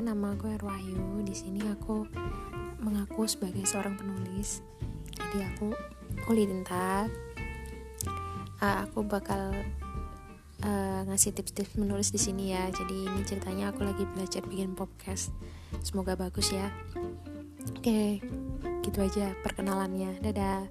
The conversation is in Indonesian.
nama aku Erwahyu. Di sini aku mengaku sebagai seorang penulis. Jadi aku kulit tinta. Uh, ah, aku bakal uh, ngasih tips-tips menulis di sini ya. Jadi ini ceritanya aku lagi belajar bikin podcast. Semoga bagus ya. Oke, gitu aja perkenalannya. Dadah.